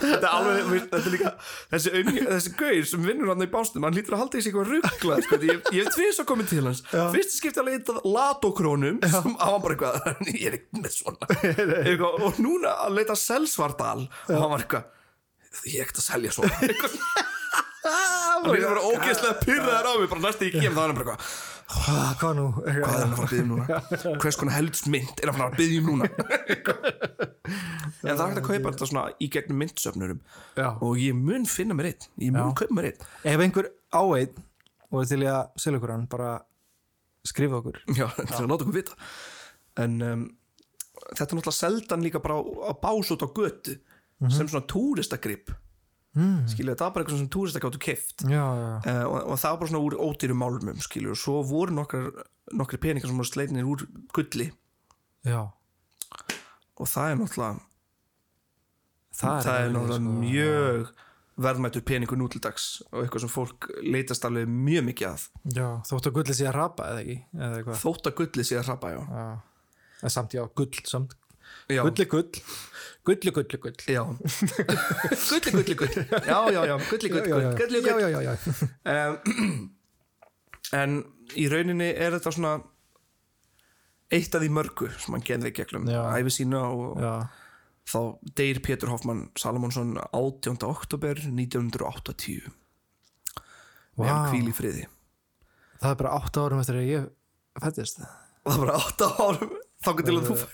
Þetta er alveg, þetta er líka þessi, þessi gauð sem vinnur hann í bástum hann lítur að halda í sig eitthvað ruggla sko, ég, ég hef tvís að koma til hans. Já. fyrst skipti að leita latokrónum sem á hann bara eitthvað, <laughs> ég er ekki með svona. Eitthvað, og núna að leita selsvardal og hann var eitthvað ég er ekkert að selja Eitthvað, <laughs> hann er bara ógeðslega pyrraðar á mig bara næstu ég kem þá er hann bara eitthvað Ah, Hvað nú? hvað er hann að fara að byggja um núna? Hvers konar helst mynd er hann að fara að byggja um núna? <laughs> En það er hægt að kaupa þetta svona í gegnum myndsöfnurum Já. og ég mun finna mér einn. Ég mun kaupa mér einn. Ef einhver á einn og er til í að selja okkur hann bara skrifa okkur. Já, <laughs> til að láta okkur vita. En um, þetta er náttúrulega seldan líka bara á, á bás út á götu sem svona túristagrip mm. skilju, þetta var bara eitthvað sem túrista gáttu keft Já, já, uh, og, og það var bara svona úr ódýrum málmum skilju, og svo voru nokkar nokkri peningar sem voru sleitinir úr gulli. Já. Og það er náttúrulega Það það er náttúrulega sko, mjög verðmættur peningur nú til dags og eitthvað sem fólk leitast alveg mjög mikið að. Já, þóttu að gulli sé að rapa eða ekki? Eða þótt að gulli sé að hrapa, já. Já, samt já, gull samt. Já, Gulli gull, gulli gulli gull já. gulli, gulli, gull já, já, já, gulli, gull, gull, já, gull já, já, já. um, <clears throat> en í rauninni er þetta svona eitt af því mörgu sem hann gerði gegnum Já. æfi sína og já. þá deyr Pétur Hoffmann Salomonsson 18. oktober 1980 Vá. við hann hvíl í friði Það er bara 8 árum eftir að ég fættist það var 8 árum þá til að þú bara-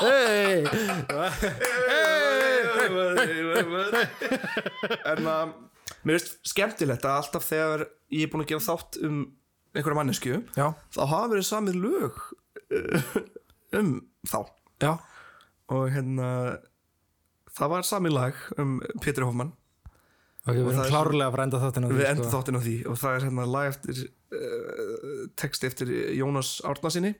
Hey! En að mér finnst skemmtilegt að alltaf þegar ég er búin að gera þátt um einhverja mannesku Já, þá hafa verið samið lög uh, um þá. Já, og hérna það var samið lag um Pétur Hoffmann. Ok, við erum er klárlega að frænda þáttina við endum þáttinn á því. Og það er hérna lag eftir uh, text eftir Jónas Árnasinni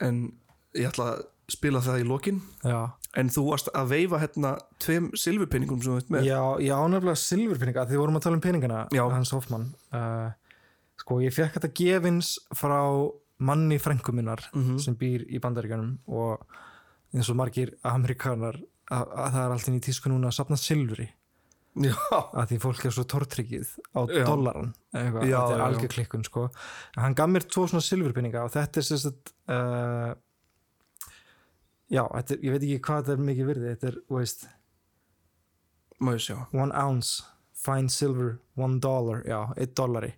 en ég ætla að spila það í lokin. Já, en þú varst að veifa hérna tveim silfurpinningum sem þú veit með. Já, ég ánefnilega silfurpeninga því við vorum að tala um peningana Já. hans Hoffmann. Uh, Sko, ég fekk þetta gefins frá manni frængu minnar Mhm. sem býr í bandaríkanum og eins og margir amerikanar að, að það er alltaf í tísku núna að sapna silfri að því fólk er svo tortryggið á Já. dollaran Já, þetta er já, já. algjör klikkun sko. Hann gaf mér tvo svona silfurpinninga og þetta er sérst uh, já, þetta er, ég veit ekki hvað þetta er mikið virði þetta er, veist, ég sjá one ounce fine silver, one dollar já, eitt dollari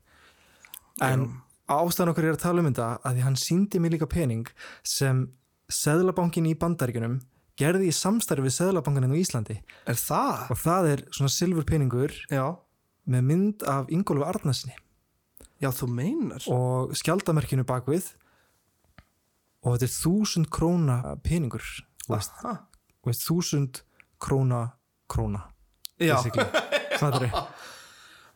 en ástæðan okkur er að tala um þetta að því hann síndi mér líka pening sem seðlabankin í bandaríkunum gerði í samstarfi við seðlabankin í Íslandi. Er það? og það er svona silfurpeningur með mynd af Ingólfi Arnarsinni já þú meinar. Og skjaldamerkinu bakvið og þetta er þúsund króna peningur. Veist, þúsund króna króna já, <laughs> það er.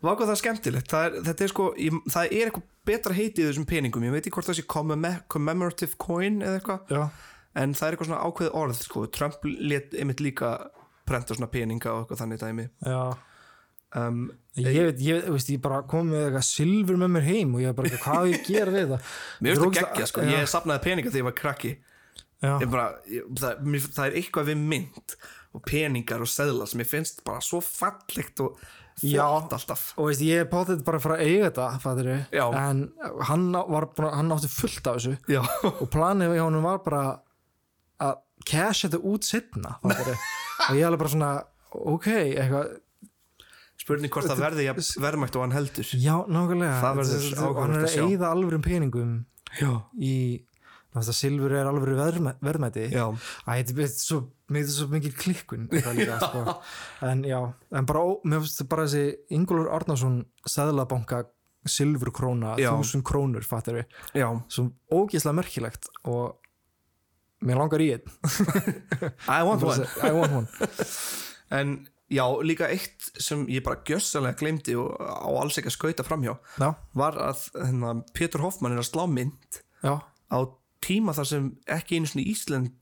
Var hvað það er skemmtilegt. Það er, þetta er sko, ég, það er eitthvað betra heiti í þessum peningum, ég veit ekki hvort það sé commem- commemorative coin eða eitthvað. Já, en það er eitthvað svona ákveð orð sko. Trump let einmitt líka prenta svona peninga og eitthvað þannig dæmi. Já. Um, ég veit, ég, veit, þú veist, ég bara kom með eitthvað silfur með mér heim og ég bara, hvað ég að gera við það? <laughs> Mér finnst það geggja sko. já, ég sapnaði peninga þegar ég var krakki. Ég bara, ég, það, mér, það er eitthvað við mynd og peningar og seðla sem ég finnst bara svo fallegt og flott alltaf. Og veist, ég pátti þetta bara að eiga þetta en hann, var hann átti fullt af þessu. Já, og planið hjá honum var bara að cash þetta út fattiru, <laughs> og ég alveg bara svona ok, eitthvað spurning hvort það verði jafn verðmægt og hann heldur. Já, nákvæmlega. Það verður Þetta- þetta- áhugavert Hann er að að sjá. eyða alvörum peningum já, í þetta silfur er alvöru verðmæ, verðmæti. Já, Æ, þetta er svo, mér finnst svo mikið klikkun það líka, sko. en já en bara, mér finnst bara þessi Ingólfur Arnarsson Sæðlabanka silfur króna, þúsund krónur fattir við, já. Svo ógeðslega merkilegt og mér langar í einn. <laughs> I want one. I want one. En já, líka eitt sem ég bara gjössalega glemdi og á alls ekki að skauta framhjá Já, var að hérna, Pétur Hoffmann er að slá mynd já, á tíma þar sem ekki einu svona Ísland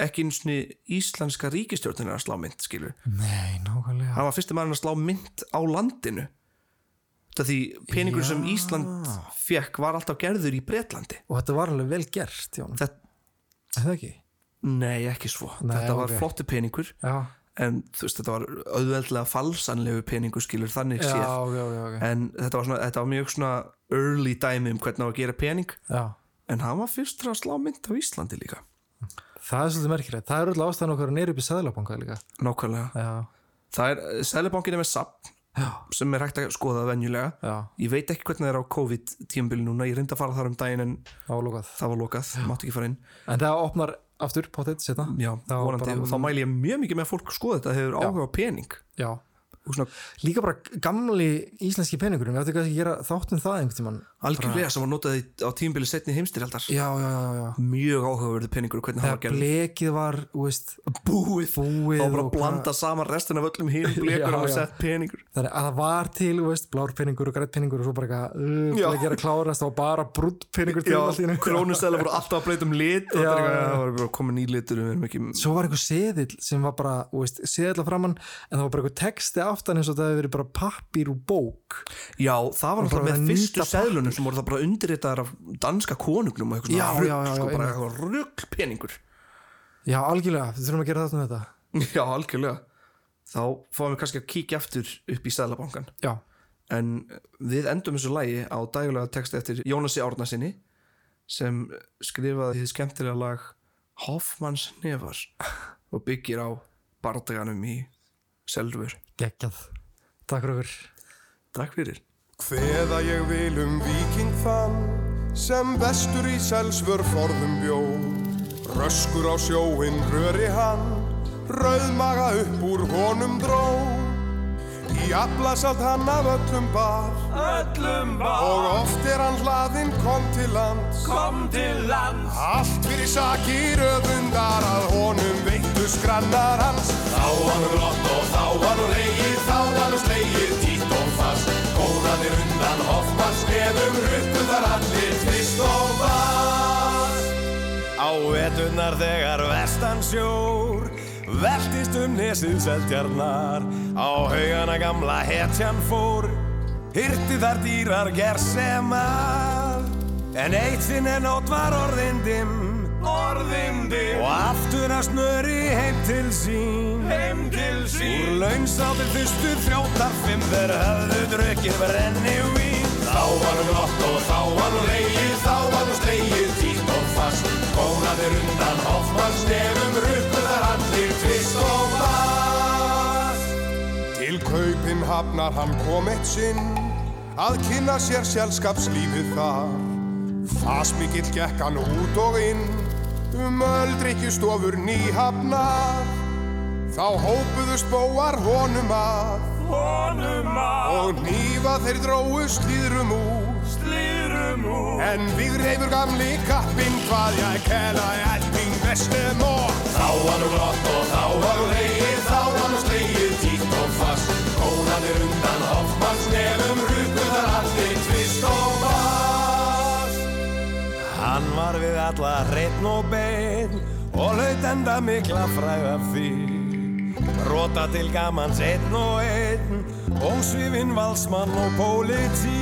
ekki einu svona íslenska ríkistjórnin er að slá mynd, skilur. Nei, nákvæmlega. Hann var fyrsti maður að slá mynd á landinu. Það því peningur sem Já. Ísland fekk var alltaf gerður í Bretlandi. Og þetta var alveg vel gert, þetta, það ekki? nei ekki svo Nei, þetta var ok. flottu peningur Já, en þú veist þetta var auðveldlega falsanlegu peningur skilur þannig já, séð já, en þetta var, svona, þetta var mjög svona early dæmi um hvernig á að gera pening já. en hann var fyrstur að slá mynd á Íslandi líka Það er svolítið merkilegt. Það er alltaf ástæðan okkar að neyra upp í Sæðlabanka líka. nákvæmlega Já. Það er, Sælubankin er með SAP Já, sem er hægt að skoða venjulega. Já, Ég veit ekki hvernig það er á COVID-tímabili núna. Ég reyndi að fara þar um daginn en álokað það var lokað, mátti ekki fara inn. En það opnar aftur, potið, setna Já, Það var vonandi, bara- þá mæli ég mjög mikið með að fólk skoða þetta. Hefur áhuga á pening. Svona líka bara gamli íslenski peningur Við ættum kannski að gera þáttum það einhvern tímann algjörlega sem var notað á tímabili setni heimstyrjaldar mjög áhugaverði peningur og hvernig Þegar var gerð blekið var, veist, búið, búið þá bara og blanda saman restin af öllum hinn blekur <laughs> og sett peningur. Þannig að það var til, veist, blár peningur og grætt peningur og svo bara bara að klárast það var bara brútt peningur krónustæla voru alltaf að breyta um lit og það það var bara komin í litur ekki Svo var einhver seðill sem var bara, að framann en það var bara einhver texti aftan eins og það hefði verið bara pappír úr bók. Já, það var Með seðlunum sem voru það bara undirritaðar af danska konungnum og eitthvað já, sko, bara eitthvað rugg peningur Já, algjörlega, við þurfum að gera þetta um <laughs> þetta. Já, algjörlega Þá fáum við kannski að kíkja aftur upp í Sæðlabankan Já, En við endum þessu lægi á dægulega texti eftir Jónasi Árnasinni sem skrifaði þið skemmtilega lag Hoffmanns nefar og byggir á bardaganum í Selvur. geggjað. Takk fyrir. Takk fyrir. Hveða ég vil um viking þann sem vestur í selsvör forðum bjó. Röskur á sjóinn röri hann rauðmaga upp úr honum dró. Í aflasalt hann af öllum bar Öllum var og oft er hann hlaðinn kom til lands. Kom til lands. Allt fyrir sakir öfundar að honum veittu skrannar hans. Þá var nú glott og þá var nú reyið Þá var og fast Góðanir undan Hoffmanns nefum Ruttu þar allir tvist og vast Á veturnar þegar vestan sjór Veltist um nesið seltjarnar Á haugana gamla hetjan fór. Hyrti þar dýrar gersemar En eitt sinn er nótt var orðin dimm Orðin dimm Og aftur að snöri heim til sín. Heim til sín. Úr launsátir fyrstu þrjóttar fimm Þeir höfðu drukkið brenni vín. Þá var nú glott og þá var nú leið Þá var nú slegið títt og fast. Gónaðir undan Hoffmanns nefum Rukkuðar allir tvist og fast Til kaupin hafnar hann kom eitt sinn að kynna sér sjálfskapslífið þar. Fasmikill gekk hann út og inn um öldrykkjustofur nýhafnar. Þá hópuðust bóar honum að Honum að og nýfa þeir dróu slíðrum úr. slýrum úr En vigreifur gamli kappinn hvað ég kela elping vestum og Þá var nú glott og þá var nú alla hreitn og bein og laut enda mikla fræð af því. Rota til gamans einn og einn, ósvifinn valsmann og pólití.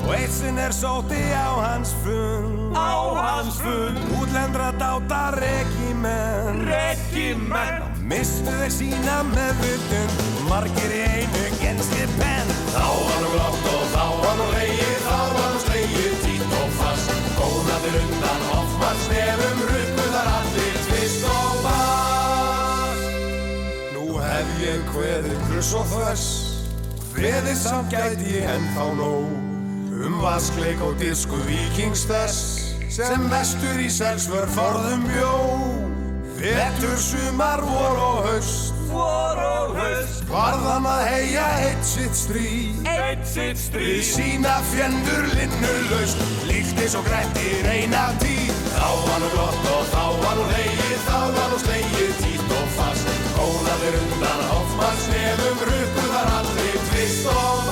Og eitt sinn er sóti á hans fund. Á hans fund. Útlendra dáta regimenn. Regimenn. Mistu þeir sína með vutund Margir í einu genski penn. Þá var nú glott og þá var nú reyið Þá var nú slegið títt og fast. Gónaðir undan Hoffmanns nefum Rukkuðar allir tvist og bast Nú hef ég kveðið kruss og þvers Kveðið samt gæti ég ennþá nóg. Um vaskleik og disku vikings þess Sem vestur í selsvör forðum bjó. Vetur, sumar, vor og haust Vor og höst Varðan að heia eitt sitt stríð. Eitt sitt stríð. Sína fjendur linnulaust Líkt eins og grættir eina tíð Þá var nú gott og þá var nú leiðið, þá var nú sleið tít og fast. Góðaðir undan hoffmannsnefum, rukkuðar allir tvist og